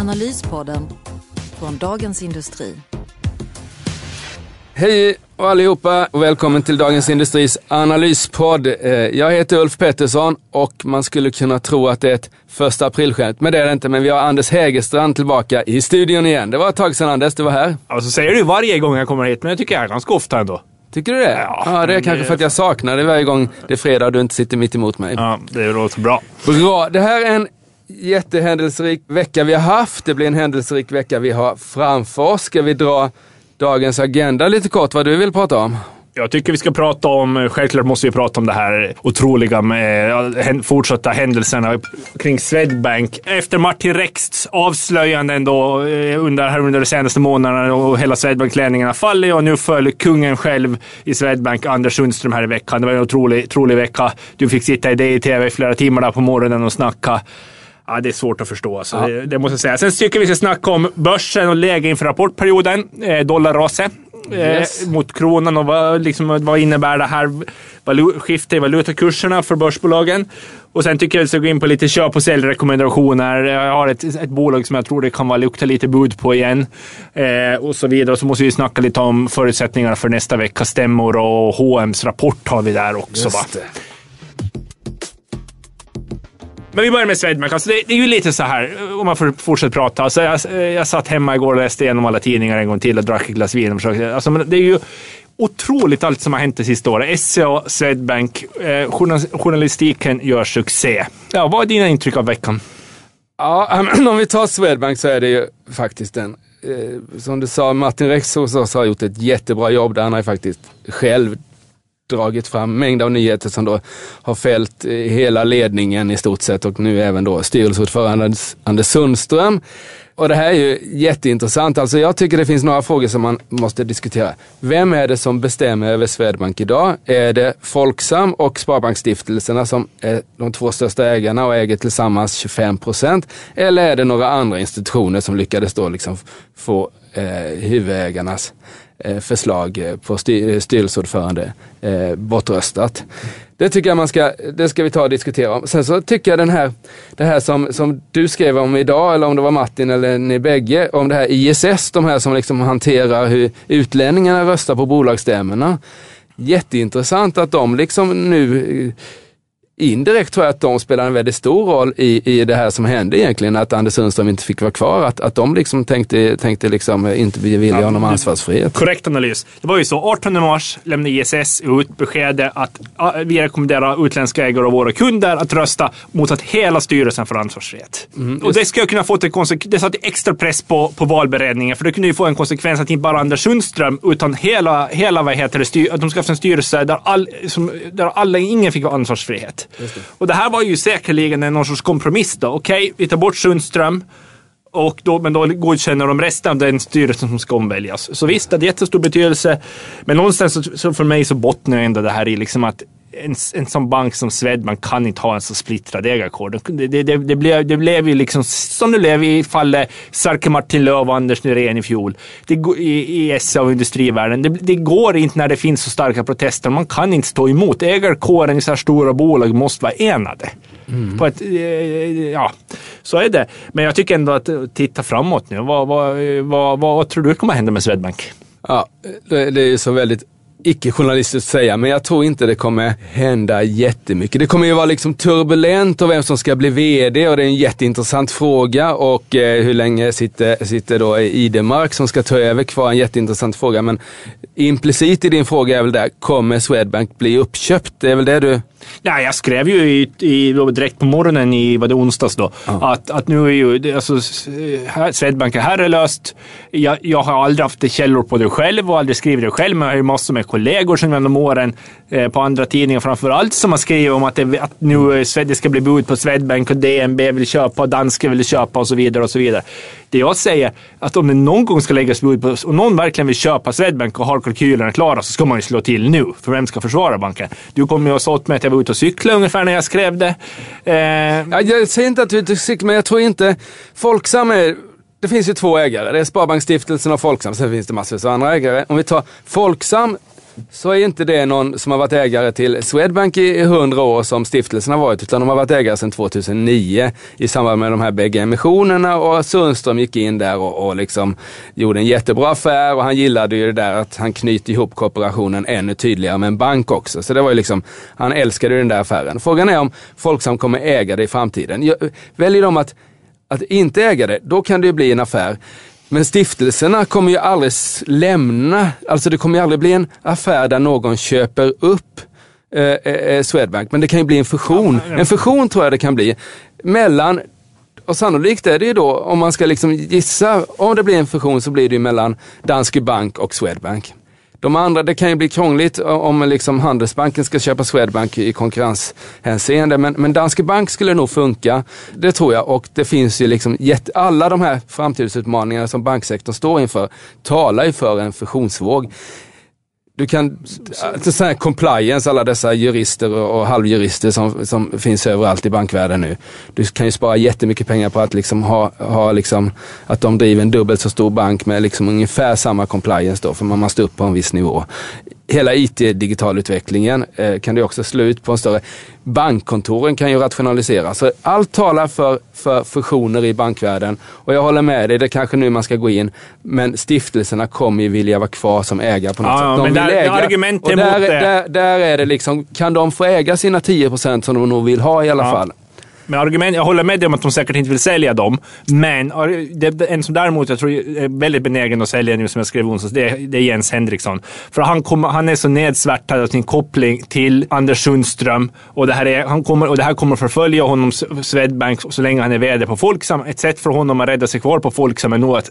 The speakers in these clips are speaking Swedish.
Analyspodden från Dagens Industri. Hej och allihopa och välkommen till Dagens Industris analyspodd. Eh, Jag heter Ulf Pettersson och man skulle kunna tro att det är ett första aprilskämt, men det är det inte. Men vi har Anders Hägerstrand tillbaka i studion igen. Det var ett tag sedan Anders, du var här. Alltså säger du varje gång jag kommer hit, men jag tycker jag är ganska ofta ändå. Tycker du det? Ja, Ja, det är kanske det- för att jag saknar det varje gång det är fredag och du inte sitter mitt emot mig. Ja, det låter bra. Bra, det här är en jättehändelserik vecka vi har haft. Det blir en händelserik vecka vi har framför oss. Ska vi dra dagens agenda lite kort, vad du vill prata om? Jag tycker vi ska prata om, självklart måste vi prata om det här otroliga med fortsatta händelserna kring Swedbank. Efter Martin Rexts avslöjanden då eh, under, här under de senaste månaderna och hela Swedbank-ledningarna faller och nu föll kungen själv i Swedbank, Anders Sundström, här i veckan. Det var en otrolig, otrolig vecka. Du fick sitta i DI-TV i flera timmar där på morgonen och snacka. Ja, det är svårt att förstå. Alltså. Ja. Det, det måste jag säga. Sen tycker vi ska snacka om börsen och läge inför rapportperioden. Eh, dollarraset. Yes. Eh, mot kronan och vad, liksom, vad innebär det här skiftet i valutakurserna för börsbolagen. Och sen tycker jag att vi ska gå in på lite köp och säljrekommendationer. Jag har ett, ett bolag som jag tror det kan vara lukta lite bud på igen. Eh, och så vidare. Och så måste vi snacka lite om förutsättningarna för nästa veckas stämmor och H&M's rapport har vi där också. Va? det. Men vi börjar med Swedbank. Alltså det, det är ju lite så här, om man får fortsätta prata. Alltså jag, jag satt hemma igår och läste igenom alla tidningar en gång till och drack ett glas vin. Och försökte, alltså men det är ju otroligt allt som har hänt det sista året. SCA, Swedbank, eh, journal- journalistiken gör succé. Ja, vad är dina intryck av veckan? Ja, om vi tar Swedbank så är det ju faktiskt en, eh, som du sa, Martin Rex hos oss har gjort ett jättebra jobb där han har ju faktiskt själv dragit fram mängder av nyheter som då har fällt eh, hela ledningen i stort sett och nu även då styrelseordförande Anders- Sundström. Och det här är ju jätteintressant. Alltså jag tycker det finns några frågor som man måste diskutera. Vem är det som bestämmer över Swedbank idag? Är det Folksam och Sparbanksstiftelserna som är de två största ägarna och äger tillsammans 25 procent? Eller är det några andra institutioner som lyckades då liksom få eh, huvudägarnas Eh, förslag eh, på styr, eh, styrelseordförande eh, bortröstat. Det tycker jag man ska, det ska vi ta och diskutera om. Sen så tycker jag den här, det här som, som du skrev om idag, eller om det var Martin eller ni bägge, om det här ISS, de här som liksom hanterar hur utlänningarna röstar på bolagsstämmorna. Jätteintressant att de liksom nu indirekt tror jag att de spelar en väldigt stor roll i, i det här som hände egentligen, att Anders Sundström inte fick vara kvar. Att, att de liksom tänkte, tänkte liksom inte bevilja Ja, honom ansvarsfrihet. Korrekt analys. Det var ju så. 18 mars lämnade ISS ut beskedet att vi rekommenderar utländska ägare och våra kunder att rösta mot att hela styrelsen får ansvarsfrihet. och det ska kunna få till konsekvens. Det satte extra press på, på valberedningen, för det kunde ju få en konsekvens att inte bara Anders Sundström, utan hela, hela vad heter det, styr, att de ska ha en styrelse där, all, som, där alla, ingen fick ansvarsfrihet. Och det här var ju säkerligen en någon sorts kompromiss då. Okej, vi tar bort Sundström. Och då, men då godkänner de resten av den styrelsen som ska omväljas. Så visst, det hade jättestor betydelse. Men någonstans så, så för mig så bottnar ju ändå det här i liksom att en, en sån bank som Swedbank kan inte ha en så splittrad ägarkår. Det, det, det, det, blev, det blev ju liksom som det blev i fallet Sverker Martin Löf och Anders Nyrén i fjol. Det, i, I SA och industrivärlden. Det, det går inte när det finns så starka protester. Man kan inte stå emot. Ägarkåren i så här stora bolag måste vara enade. På ett, eh, ja, så är det. Men jag tycker ändå att eh, titta framåt nu. Vad, vad, vad, vad tror du kommer hända med Swedbank? Ja, det, det är ju så väldigt icke-journalistiskt att säga, men jag tror inte det kommer hända jättemycket. Det kommer ju vara liksom turbulent och vem som ska bli VD och det är en jätteintressant fråga och eh, hur länge sitter, sitter då Idemark som ska ta över kvar, en jätteintressant fråga. Men implicit i din fråga är väl där, kommer Swedbank bli uppköpt? Det är väl det du Nej, jag skrev ju i, i, direkt på morgonen i vad det onsdags då, ja. att, att nu är ju alltså, Swedbank är herrelöst. Jag, jag har aldrig haft källor på det själv och aldrig skrivit det själv, men jag har ju massor med kollegor som genom åren eh, på andra tidningar framför allt som har skrivit om att det, att nu det ska bli bud på Swedbank och DNB vill köpa och Danske vill köpa och så vidare och så vidare. Det jag säger att om det någon gång ska läggas bud på och någon verkligen vill köpa Swedbank och har kalkylerna klara så ska man ju slå till nu. För vem ska försvara banken? Du kommer ju ha sålt mig att jag var ute och cyklade ungefär när jag skrev det. Eh... Ja, jag säger inte att du är ute och cyklar, men jag tror inte... Folksam är... Det finns ju två ägare. Det är Sparbanksstiftelsen och Folksam. Sen finns det massor av andra ägare. Om vi tar Folksam så är inte det någon som har varit ägare till Swedbank i hundra år som stiftelsen har varit, utan de har varit ägare sedan 2009 i samband med de här bägge emissionerna och Sundström gick in där och, och liksom gjorde en jättebra affär och han gillade ju det där att han knyter ihop kooperationen ännu tydligare med en bank också. Så det var ju liksom, han älskade den där affären. Frågan är om Folksam kommer äga det i framtiden. Väljer de att, att inte äga det, då kan det ju bli en affär. Men stiftelserna kommer ju aldrig lämna, alltså det kommer ju aldrig bli en affär där någon köper upp eh, eh, eh, Swedbank. Men det kan ju bli en fusion. En fusion tror jag det kan bli. Mellan, och sannolikt är det ju då, om man ska liksom gissa, om det blir en fusion så blir det ju mellan Danske Bank och Swedbank. De andra, det kan ju bli krångligt eh, om liksom Handelsbanken ska köpa Swedbank i konkurrenshänseende, men, men Danske Bank skulle nog funka. Det tror jag och det finns ju liksom, alla de här framtidsutmaningarna som banksektorn står inför talar ju för en fusionsvåg. Du kan, alltså så här compliance, alla dessa jurister och, och halvjurister som, som finns överallt i bankvärlden nu. Du kan ju spara jättemycket pengar på att liksom ha, ha liksom, att de driver en dubbelt så stor bank med liksom ungefär samma compliance då, för man måste upp på en viss nivå hela IT-digitalutvecklingen eh, kan det också slå ut på en större... Bankkontoren kan ju rationaliseras. Så allt talar för, för fusioner i bankvärlden och jag håller med dig, det är kanske nu man ska gå in. Men stiftelserna kommer ju vilja vara kvar som ägare på något ja, sätt. De men där, äga. Argumentet där, mot det. Där, där är det liksom, kan de få äga sina 10 procent som de nog vill ha i alla ja. fall? Men argument, jag håller med dig om att de säkert inte vill sälja dem. Men en som däremot jag tror är väldigt benägen att sälja nu, som jag skrev onsdags, det, det är Jens Henriksson. För han, kom, han är så nedsvärtad av sin koppling till Anders Sundström. Och det här, är, han kommer, och det här kommer förfölja honom, Swedbank, så länge han är vd på Folksam. Ett sätt för honom att rädda sig kvar på Folksam är nog att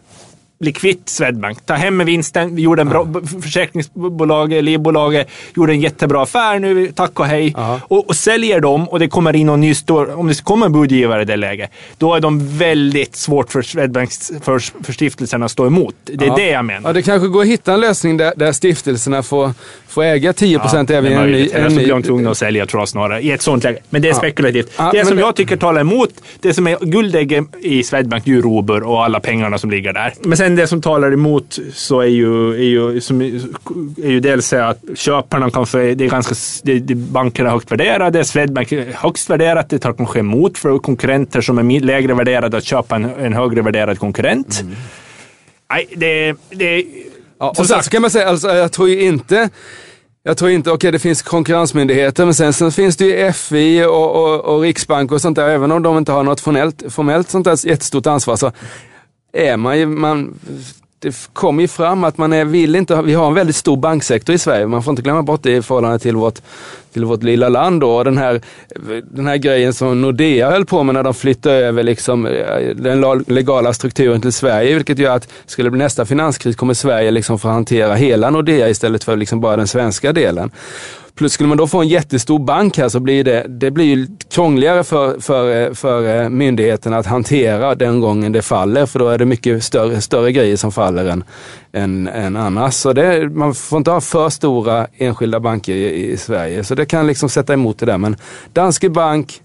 bli kvitt Swedbank. Ta hem vinsten. Vi gjorde en bra, försäkringsbolag, livbolaget, gjorde en jättebra affär nu, tack och hej. Och, och, säljer dem och det kommer in någon ny stor, om det kommer en budgivare i det läget, då är de väldigt svårt för Swedbanks, för, för stiftelserna att stå emot. Det är ja. det jag menar. Ja, det kanske går att hitta en lösning där, där stiftelserna får, får äga 10 procent ja, även i en ny... Eller så blir de tvungna att sälja tror jag snarare, i ett sånt läge. Men det är spekulativt. det som det... jag tycker talar emot, det som är guldägget i Swedbank, ju Robur och alla pengarna som ligger där. Men sen det som talar emot så är ju, är ju, som, är ju dels att köparna kan få, det är ganska, det, det, bankerna är högt värderade, Swedbank är högst värderat, det tar kanske emot för konkurrenter som är lägre värderade att köpa en, en högre värderad konkurrent. Mm. Nej, det, det ja, Och sen så kan man säga, alltså, jag tror ju inte jag tror inte, okej okay, det finns konkurrensmyndigheter, men sen så finns det ju FI och, och, och Riksbank och sånt där, även om de inte har något formellt, formellt sånt där jättestort ansvar, så är man ju, man, det kom ju fram att man är, vill inte, vi har en väldigt stor banksektor i Sverige, man får inte glömma bort det i förhållande till vårt, till vårt lilla land då. Den här, den här grejen som Nordea höll på med när de flyttade över liksom eh, den legala strukturen till Sverige, vilket gör att skulle det bli nästa finanskris kommer Sverige liksom få hantera hela Nordea istället för liksom bara den svenska delen. Plus skulle man då få en jättestor bank här så blir det, det blir ju krångligare för, för, eh, för eh, myndigheten att hantera den gången det faller. För då är det mycket större, större grejer som faller än, än, än annars. Så det, man får inte ha för stora enskilda banker i, i Sverige. Så det kan liksom sätta emot det där. Men Danske Bank,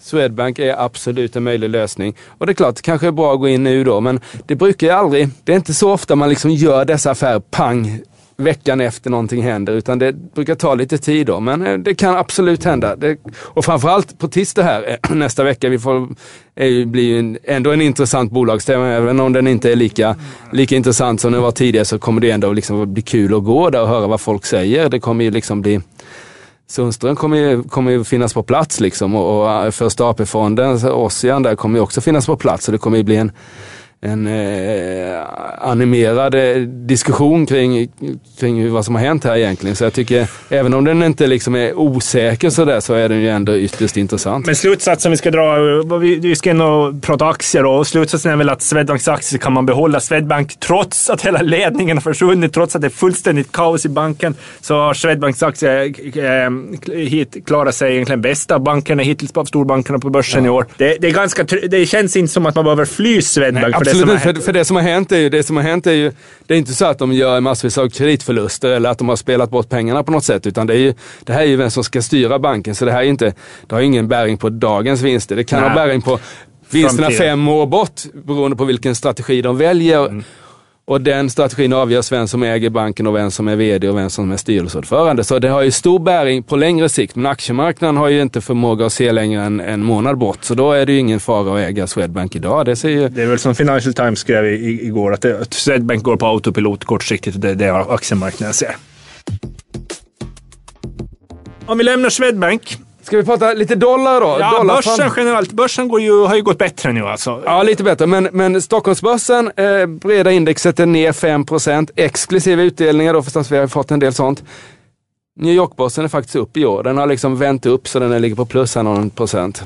Swedbank är absolut en möjlig lösning. Och det är klart, det kanske är bra att gå in nu då, men det brukar ju aldrig, det är inte så ofta man liksom gör dessa affärer pang veckan efter någonting händer, utan det brukar ta lite tid då. Men eh, det kan absolut hända. Det, och framförallt på tisdag här eh, nästa vecka, vi får, är, blir en, ändå en intressant bolagsstämma. Även om den inte är lika, lika intressant som den var tidigare så kommer det ändå liksom bli kul att gå där och höra vad folk säger. Det kommer ju liksom bli Sundström kommer ju, kommer ju finnas på plats liksom och, och eh, första AP-fonden, Ossian där kommer ju också finnas på plats. Så det kommer ju bli en en eh, animerad eh, diskussion kring, kring vad som har hänt här egentligen. Så jag tycker, även om den inte liksom är osäker sådär, så är den ju ändå ytterst intressant. Men slutsatsen vi ska dra, vi, vi ska ändå prata aktier och slutsatsen är väl att Swedbanks aktier kan man behålla. Swedbank, trots att hela ledningen har försvunnit, trots att det är fullständigt kaos i banken, så har Swedbanks aktier eh, hit, klarat sig egentligen bäst av bankerna hittills, av storbankerna på börsen ja. i år. Det, det, är ganska, det känns inte som att man behöver fly Swedbank. Nej, absolut inte, för, för, det som har hänt är ju, det som har hänt är ju, det är inte så att de gör massvis av kreditförluster eller att de har spelat bort pengarna på något sätt, utan det, är ju, det här är ju vem som ska styra banken, så det här är inte, det har ingen bäring på dagens vinster. Det kan Nej. ha bäring på vinsterna fem år bort, beroende på vilken strategi de väljer. Mm. Och den strategin avgörs vem som äger banken och vem som är vd och vem som är styrelseordförande. Så det har ju stor bäring på längre sikt. Men aktiemarknaden har ju inte förmåga att se längre än en månad bort. Så då är det ju ingen fara att äga Swedbank idag. Det, ser ju... det är väl som Financial Times skrev igår, att, det, att Swedbank går på autopilot kortsiktigt. Det är det aktiemarknaden ser. Om vi lämnar Swedbank Ska vi prata lite dollar då? Ja, dollar börsen generellt. Börsen går ju, har ju gått bättre nu alltså. Ja, lite bättre. Men, men Stockholmsbörsen, eh, breda indexet är ner 5% exklusive utdelningar då förstås. Vi har fått en del sånt. New York-börsen är faktiskt upp i år. Den har liksom vänt upp så den ligger på plus här någon procent.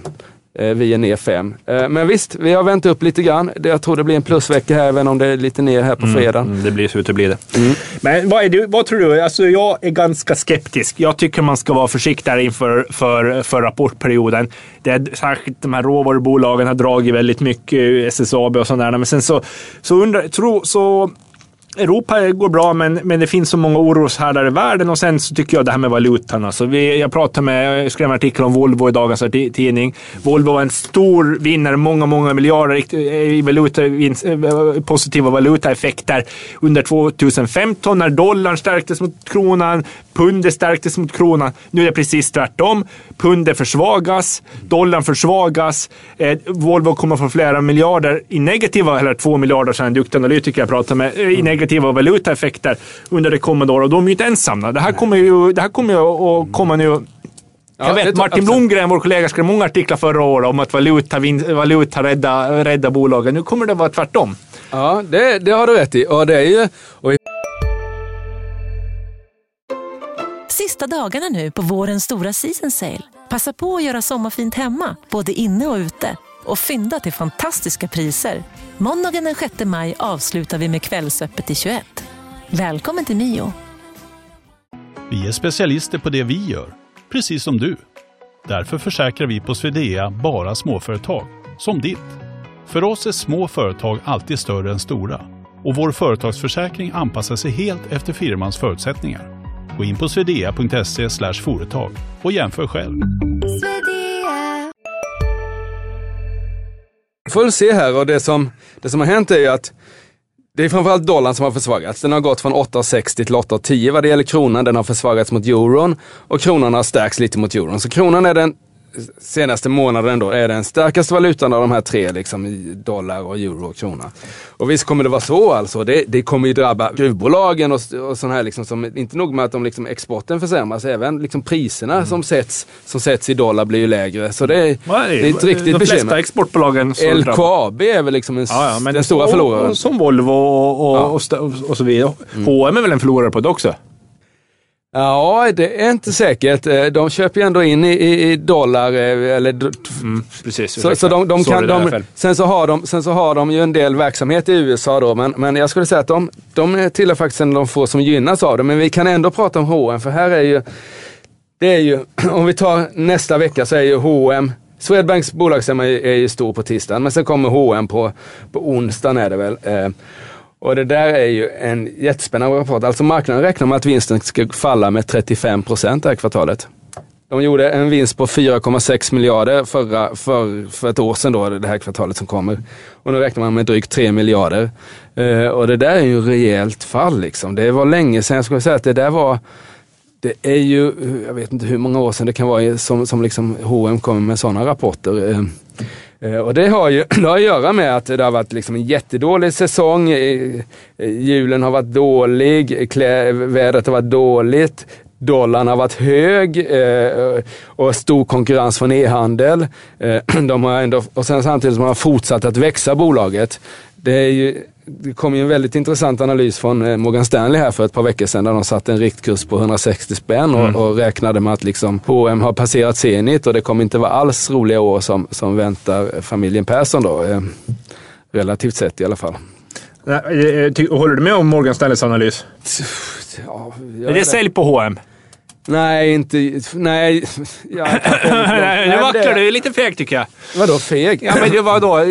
Eh, vi är ner 5. Eh, men visst, vi har vänt upp lite grann. Jag tror det blir en plusvecka här, även om det är lite ner här på mm, fredag. Mm, det blir så det blir det. Mm. Men vad, är du, vad tror du? Alltså, jag är ganska skeptisk. Jag tycker man ska vara försiktigare inför för, för rapportperioden. Det är, särskilt de här råvarubolagen har dragit väldigt mycket, SSAB och sådär. Men sen så, så, undrar, tro, så Europa går bra, men, men det finns så många oroshärdar i världen och sen så tycker jag det här med valutan. Alltså vi, jag pratade med, jag skrev en artikel om Volvo i dagens tidning. Volvo var en stor vinnare, många, många miljarder i valuta, eh, positiva valutaeffekter under 2015 när dollarn stärktes mot kronan, pundet stärktes mot kronan. Nu är det precis tvärtom. Pundet försvagas, dollarn försvagas. Eh, Volvo kommer få flera miljarder i negativa, eller två miljarder, så en duktig analytiker jag pratade med, eh, i negativa valutaeffekter under det kommande året. Och de är ju inte ensamma. Det här kommer ju, det här kommer ju att komma nu jag ja, vet, Martin Blomgren, vår kollega, skrev många artiklar förra året om att valuta, valuta rädda, rädda bolagen. Nu kommer det vara tvärtom. Ja, det, det har du rätt i. Och det är ju, och... Sista dagarna nu på vårens stora season sale. Passa på att göra sommarfint hemma, både inne och ute. Och fynda till fantastiska priser. Måndagen den 6 maj avslutar vi med Kvällsöppet i 21. Välkommen till Mio. Vi är specialister på det vi gör, precis som du. Därför försäkrar vi på Swedea bara småföretag, som ditt. För oss är små företag alltid större än stora och vår företagsförsäkring anpassar sig helt efter firmans förutsättningar. Gå in på swedea.se företag och jämför själv. får väl se här och det som, det som har hänt är ju att det är framförallt dollarn som har försvagats. Den har gått från 8,60 till 8,10 vad det gäller kronan. Den har försvagats mot euron och kronan har stärkts lite mot euron. Så kronan är den senaste månaden då är den starkaste valutan av de här tre, liksom dollar och euro och krona. Och visst kommer det vara så alltså. Det, det kommer ju drabba gruvbolagen och, och sådana här liksom som, inte nog med att de liksom exporten försämras, även liksom priserna mm. som, sätts, som sätts i dollar blir ju lägre. Så det, är, det är ett riktigt bekymmer. De flesta exportbolagen LKAB är väl liksom en, ja, ja, den stora förloraren. Som Volvo och, och, ja. och, och, så vidare. Mm. H&M är väl en förlorare på det också? Ja, det är inte säkert. Eh, de köper ju ändå in i, i dollar. Eh, eller, mm, precis, så, så de, de kan, de, sen, så har de, sen så har de ju en del verksamhet i USA då, men, men jag skulle säga att de, de tillhör faktiskt en av de få som gynnas av det. Men vi kan ändå prata om H&M för här är ju, det är ju, om vi tar nästa vecka så är ju H&M Swedbanks bolagsstämma är ju stor på tisdagen, men sen kommer H&M på, på onsdagen är det väl. Och det där är ju en jättespännande rapport. Alltså marknaden räknar med att vinsten ska falla med 35 procent det här kvartalet. De gjorde en vinst på 4,6 miljarder förra, för, för ett år sedan då, det här kvartalet som kommer. Och nu räknar man med drygt 3 miljarder. Uh, och det där är ju rejält fall liksom. Det var länge sedan, jag skulle säga att det där var det är ju, jag vet inte hur många år sedan det kan vara som, som liksom H&M kommer med sådana rapporter. Uh, Eh, Eh, och det har ju det har att göra med att det har varit liksom en jättedålig säsong. Eh, eh, julen har varit dålig, vädret har varit dåligt. dollarn har varit hög och stor konkurrens från e-handel. De har ändå, och sen samtidigt som de har fortsatt att växa bolaget. Det, är ju, det kom ju en väldigt intressant analys från eh, Morgan Stanley här för ett par veckor sedan där de satte en riktkurs på 160 spänn och, Mm. och räknade med att liksom H&M har passerat Zenit och det kommer inte vara alls roliga år som, som väntar familjen Persson då. Eh, relativt sett i alla fall. Eh, ty- Håller du med om Morgan Stanleys analys? Ja, Är det sälj på H&M? Nej, inte... Nej. Ja, nu vacklar det- du. är lite feg tycker jag. Vadå feg? Ja, men det var då... eh,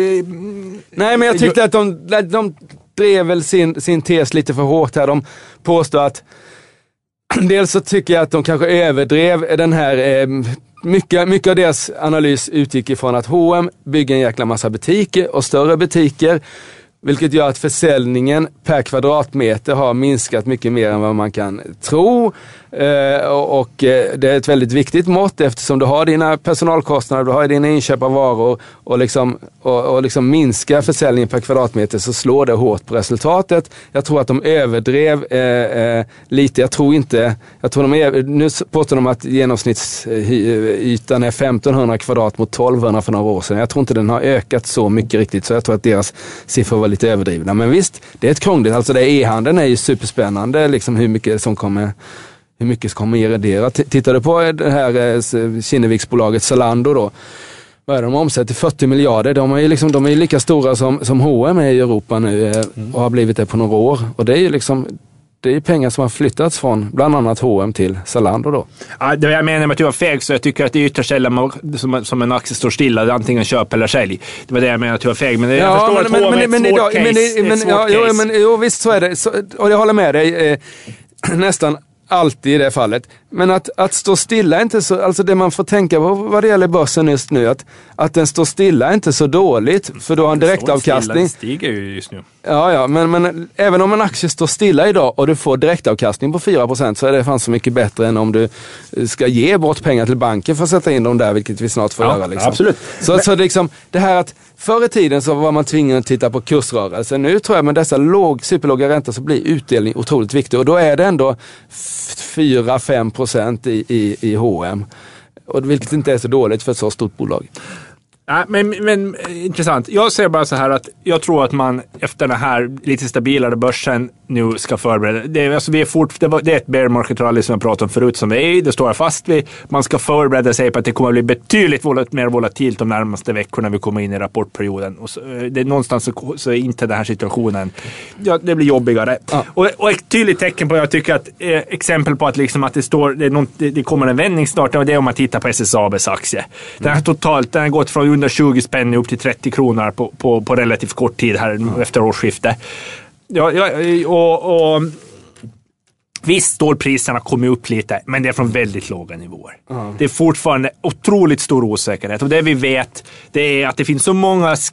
Nej, men jag tyckte att de, de drev väl sin, sin tes lite för hårt här. De påstår att... Dels så tycker jag att de kanske överdrev den här... Eh, mycket, mycket av deras analys utgick ifrån att H&M bygger en jäkla massa butiker och större butiker. Vilket gör att försäljningen per kvadratmeter har minskat mycket mer än vad man kan tro. Eh, och eh, det är ett väldigt viktigt mått eftersom du har dina personalkostnader, du har dina inköp av varor och, liksom, och, och liksom minska försäljningen per kvadratmeter så slår det hårt på resultatet. Jag tror att de överdrev eh, eh, lite. Jag tror inte, jag tror de är, nu påstår de att genomsnittsytan är 1500 kvadrat mot 1200 för några år sedan. Jag tror inte den har ökat så mycket riktigt så jag tror att deras siffror var lite överdrivna. Men visst, det är ett krångligt, alltså e-handeln är ju superspännande liksom hur mycket som kommer hur mycket ska man? T- Tittar du på det här eh, Kinneviksbolaget Zalando då. Vad är de omsätter 40 miljarder. De är ju liksom, de är lika stora som, som H&M är i Europa nu eh, och har blivit det på några år. Och det är ju liksom, det är pengar som har flyttats från bland annat H&M till Zalando då. Ja, det jag menar med att du var feg, så jag tycker att det är ytterst sällan som, som en aktie står stilla. Antingen köp eller sälj. Det var det jag menade att du var feg. Men jag förstår att H&M är ett svårt idag- case. men ett men, svårt ja, jo, case. men, jo, visst så är det. Så, och jag håller med dig. Eh, nästan alltid i det fallet. Men att, att stå stilla är inte så, alltså det man får tänka på vad det gäller börsen just nu, att, att den står stilla är inte så dåligt. För du har en direktavkastning. Den stiger ju just nu. Ja, ja, men, men även om en aktie står stilla idag och du får direktavkastning på 4% så är det fan så mycket bättre än om du ska ge bort pengar till banken för att sätta in dem där, vilket vi snart får Ja, göra. Liksom. absolut. Så, så liksom, det här att förr i tiden så var man tvingad att titta på kursrörelser. Nu tror jag med dessa låg, superlåga räntor så blir utdelning otroligt viktig och då är det ändå 4-5% i, i, i H&M. Och vilket inte är så dåligt för ett så stort bolag. Nej, men, men eh, intressant. Jag säger bara så här att jag tror att man efter den här lite stabilare börsen nu ska förbereda. Det, är- alltså vi är fort, det, var, det är ett bear market rally som jag pratade om förut som vi är i. Det står jag fast vid. Man ska förbereda sig på att det kommer att bli betydligt volat, mer volatilt de närmaste veckorna vi kommer in i rapportperioden. Och så, eh, det är någonstans så, så är inte den här situationen, ja, det blir jobbigare. Och, och ett tydligt tecken på, jag tycker att eh, exempel på att, liksom att det står, det, någon, det, det kommer en vändning snart, och det är om man tittar på SSABs aktie. Den har totalt, den har gått från under 20 spänn upp till 30 kronor på, på, på relativt kort tid här efter årsskiftet. Ja, ja, och, och Visst, stålpriserna kommer upp lite, men det är från väldigt låga nivåer. Det är fortfarande otroligt stor osäkerhet och det vi vet det är att det finns så många s-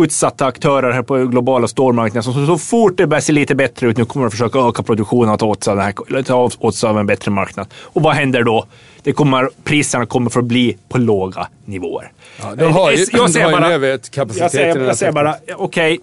utsatta aktörer här på globala stålmarknaden som så, så fort det börjar se lite bättre ut nu kommer att försöka öka produktionen och ta åt sig, av den här, ta åt sig av en bättre marknad. Och vad händer då? Det kommer, priserna kommer för att bli på låga nivåer. Ja, du har ju, Eh, jag säger bara- överkapacitet jag säger, här jag säger bara, okej.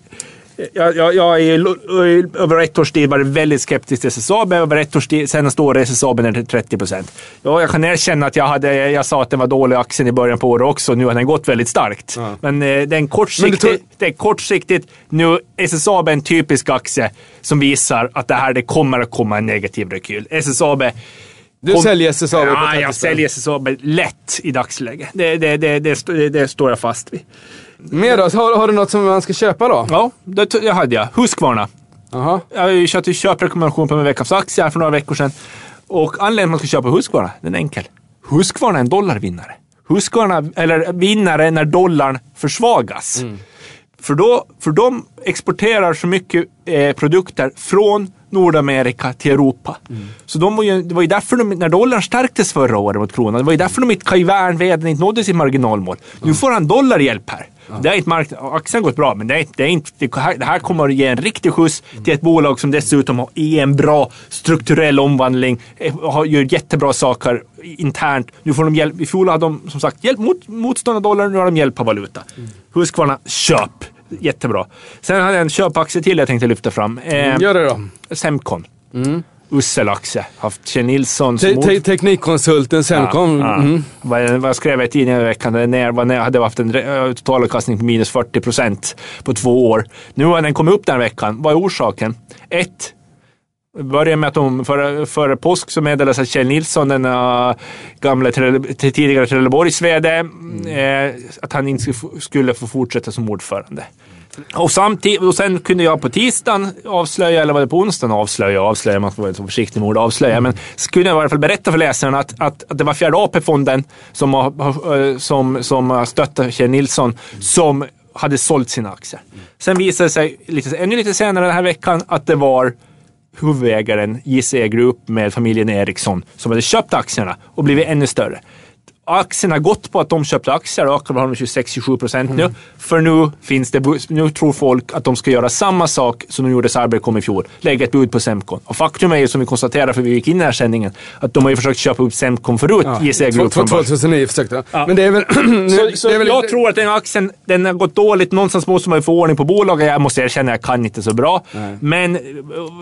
Jag, jag, jag är över ett års tid varit väldigt skeptisk till SSAB. Över ett års tid, senaste året SSAB ner till 30 procent. Ja, jag kan erkänna att jag, hade, jag sa att den var dålig aktien i början på året också. Nu har den gått väldigt starkt. Men eh, det är en kortsiktigt, Men tror- det är kortsiktigt. Nu, SSAB är en typisk aktie som visar att det här det kommer att komma en negativ rekyl. SSAB Du Kom- säljer SSAB på Ja, 30 jag säljer SSAB lätt i dagsläget. Det, det, det, det står jag fast vid. Mer då? Har, har du något som man ska köpa då? Ja, det, det hade jag. Husqvarna. Jaha. Jag har ju kört köprekommendation på min veckans aktie här för några veckor sedan. Och anledningen till att man ska köpa Husqvarna, den är enkel. Husqvarna är en dollarvinnare. Husqvarna, eller vinnare när dollarn försvagas. För, då, för de exporterar så mycket eh, produkter från Nordamerika till Europa. Så de var ju, det var ju därför de, när dollarn stärktes förra året mot kronan, det var ju därför de inte, Kai Wern, vdn, inte nådde sitt marginalmål. Nu får han dollarhjälp här. Det är inte marknad, aktien har gått bra, men det, är, det, är inte, det, här, det här kommer att ge en riktig skjuts till ett bolag som dessutom har en bra strukturell omvandling, eh, har, gör jättebra saker internt. Nu får de hjälp. I fjol hade de som sagt hjälp mot motstånd av dollarn, nu har de hjälp av valuta. Husqvarna, köp! Jättebra. Sen hade jag en köpaktie till jag tänkte lyfta fram. Eh, Gör det då. Semcon. usel aktie. Haft Kjell Nilsson som Te te teknikkonsulten sen kom. Ja. Mm. Vad, vad skrev jag i tidningen i veckan? Ner, var ner, hade haft en totalavkastning på minus 40 procent på två år. Nu har den kommit upp den här veckan. Vad är orsaken? Ett, börjar med att de före, före påsk så meddelades att Kjell Nilsson, den uh, gamla Trelle- tidigare Trelleborgs VD, eh, att han inte skulle få fortsätta som ordförande. Och, samtid- och sen kunde jag på tisdagen avslöja, eller var det på onsdagen avslöja, avslöja, man får vara lite försiktig med ord avslöja, men så kunde jag i alla fall berätta för läsarna att, att, att det var fjärde AP-fonden som, har, eh, som, som har stöttat Kjell Nilsson som hade sålt sina aktier. Sen visade det sig lite, ännu lite senare den här veckan att det var huvudägaren JCE Group med familjen Eriksson som hade köpt aktierna och blivit ännu större. Aktierna har gått på att de köpte aktier och ökar har de 26-27 procent nu. För nu finns det, nu tror folk att de ska göra samma sak som de gjorde Cybercom i fjol. Lägga ett bud på Semcon. Och faktum är ju som vi konstaterade för vi gick in i den här sändningen att de har ju försökt köpa upp Semcon förut, Ja. JCE Group. från början. 2009 försökte jag. Ja. Men det är väl... Så, så det är väl jag inte- tror att den aktien den har gått dåligt. Någonstans måste man ju få ordning på bolaget. Jag måste erkänna att jag kan inte så bra. Men eh,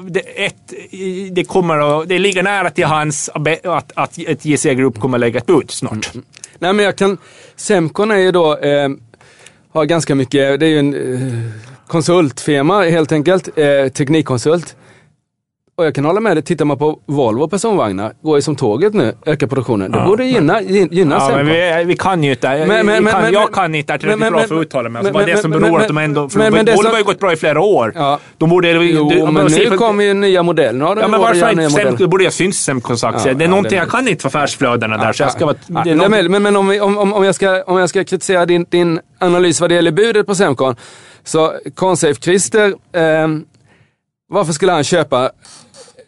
det, ett, det, kommer att, det ligger nära till hans att, att ett JC Group kommer att lägga ett bud snart. Nej men jag kan, Semcon är ju då, eh, har ganska mycket, det är ju en eh, konsultfirma helt enkelt, eh, teknikkonsult. Och jag kan hålla med dig, tittar man på Volvo personvagnar, går ju som tåget nu, ökar produktionen. Det borde gynna, gyn- gynna Ja, men vi, vi kan ju inte. Men- men- men- kan, jag kan inte tillräckligt men- bra för att uttala mig. Alltså, men- det som beror men- att de ändå... Men- men det Volvo har ju gått bra i flera år. Ja. De borde... Jo, de, men nu kommer ju nya modeller. Ja, men varför inte. Det borde jag syns Semcons aktie. Ja, det är ja, någonting jag kan inte för affärsflödena där. Så jag ska vara... Ja, men, om, vi, om, om, om, jag ska, om jag ska kritisera din, din analys vad det gäller budet på Semcon. Så Consafe Christer, eh, varför skulle han köpa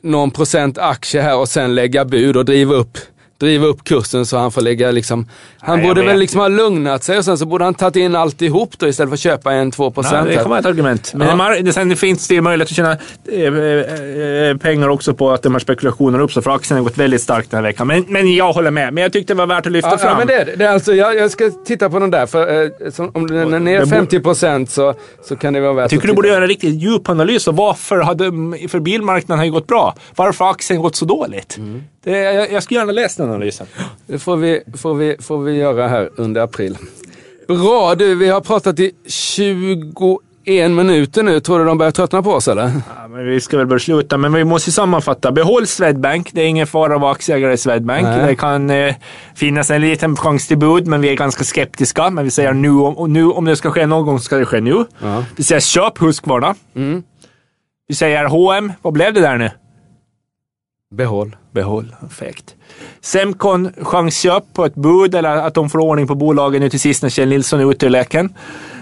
någon procent aktie här och sen lägga bud och driva upp, driva upp kursen så han får lägga liksom... Han Nej, borde väl liksom ha lugnat sig och sen så borde han tagit in alltihop då istället för att köpa en 2 Ja, procent. det kan vara ett argument. Men Ja. det det, sen finns det möjlighet att tjäna eh, eh, eh, pengar också på att de här spekulationerna uppstår. För aktien har gått väldigt starkt den här veckan. Men, men jag håller med. Men jag tyckte det var värt att lyfta Ja, fram. ja, men det, det. det alltså, jag, jag ska titta på den där, för eh, som, om den är ner Det borde- 50 procent så, så kan det vara värt jag tycker att du borde göra en riktigt djup analys av varför hade, för bilmarknaden har ju gått bra. Varför har aktien gått så dåligt? Mm. Det, jag, jag skulle gärna läsa den analysen. Det får vi, får, vi, får vi göra här under april. Bra du, vi har pratat i 21 minuter nu. Tror du de börjar tröttna på oss eller? Ja, men vi ska väl börja sluta, men vi måste sammanfatta. Behåll Swedbank. Det är ingen fara att vara aktieägare i Swedbank. Nej. Det kan eh, finnas en liten chans till bud, men vi är ganska skeptiska. Men vi säger nu, om, nu om det ska ske någon gång ska det ske nu. Ja. Vi säger köp Husqvarna. Mm. Vi säger H&M. Vad blev det där nu? Behåll. Behåll. Fegt. Semcon chansköp på ett bud eller att de får ordning på bolagen nu till sist när Kjell Nilsson är ute ur leken.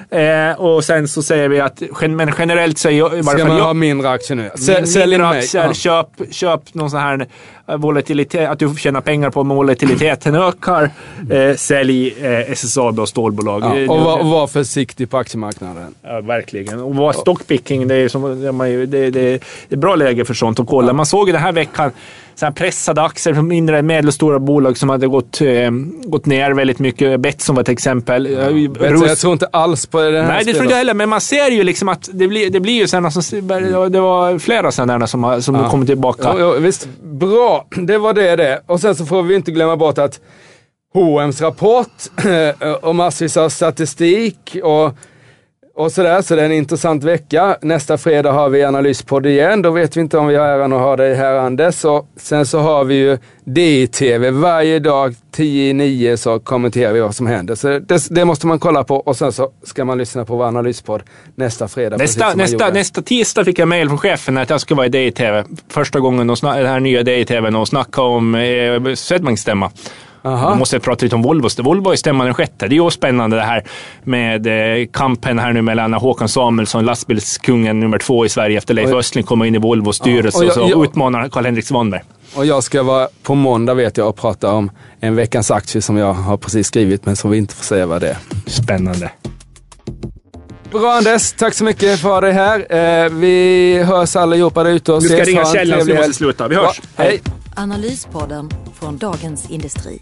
Eh, och sen så säger vi att men generellt är jag, Ska man jag, ha mindre aktier nu? Sälj, Sälj, sälj in mig. aktier, Ja. köp, köp någon sån här eh, volatilitet, att du tjänar pengar på om volatiliteten ökar. Eh, sälj eh, SSAB och stålbolag. Ja, och var, och var försiktig på aktiemarknaden. Ja, verkligen. Och vad stockpicking, det är, som, det, är det, det, det är bra läge för sånt att kolla. Man såg ju den här veckan så pressade aktier från mindre medelstora bolag som hade gått, eh, gått ner väldigt mycket. Betsson var ett exempel. Ja. Vet du, jag tror inte alls på det här Nej, det tror jag heller. Men man ser ju liksom att det blir, det blir ju sådana som... Det var flera sådana som, som Ja. kommer tillbaka. Jo, jo, visst, bra. Det var det det. Och sen så får vi inte glömma bort att H&M's rapport och massvis av statistik och, och sådär. Så det är en intressant vecka. Nästa fredag har vi analyspodd igen. Då vet vi inte om vi har äran att ha dig här Anders. Och sen så har vi ju DTV varje dag 10 i 9 så kommenterar vi vad som händer. Så det, det måste man kolla på och sen så ska man lyssna på vår analyspodd nästa fredag. Nästa, nästa, nästa tisdag fick jag mejl från chefen att jag ska vara i DI-TV. Första gången de den här nya DI-TVn och snacka om eh, Swedbanks stämma. Aha. Då måste jag prata lite om Volvo. Volvo är stämman den sjätte. Det är ju spännande det här med eh, kampen här nu mellan Håkan Samuelsson, lastbilskungen nummer två i Sverige efter Leif Och- Östling kommer in i Volvos styrelse och jag- och så jag- utmanar Karl-Henrik Svanberg. Och jag ska vara på måndag vet jag och prata om en veckans aktie som jag har precis skrivit men som vi inte får säga vad det är. Spännande. Bra Anders, tack så mycket för att ha dig här. Eh, vi hörs allihopa där ute och Du ska ses. ringa källan så vi måste sluta. Vi hörs. Ja, hej. Analyspodden från Dagens Industri.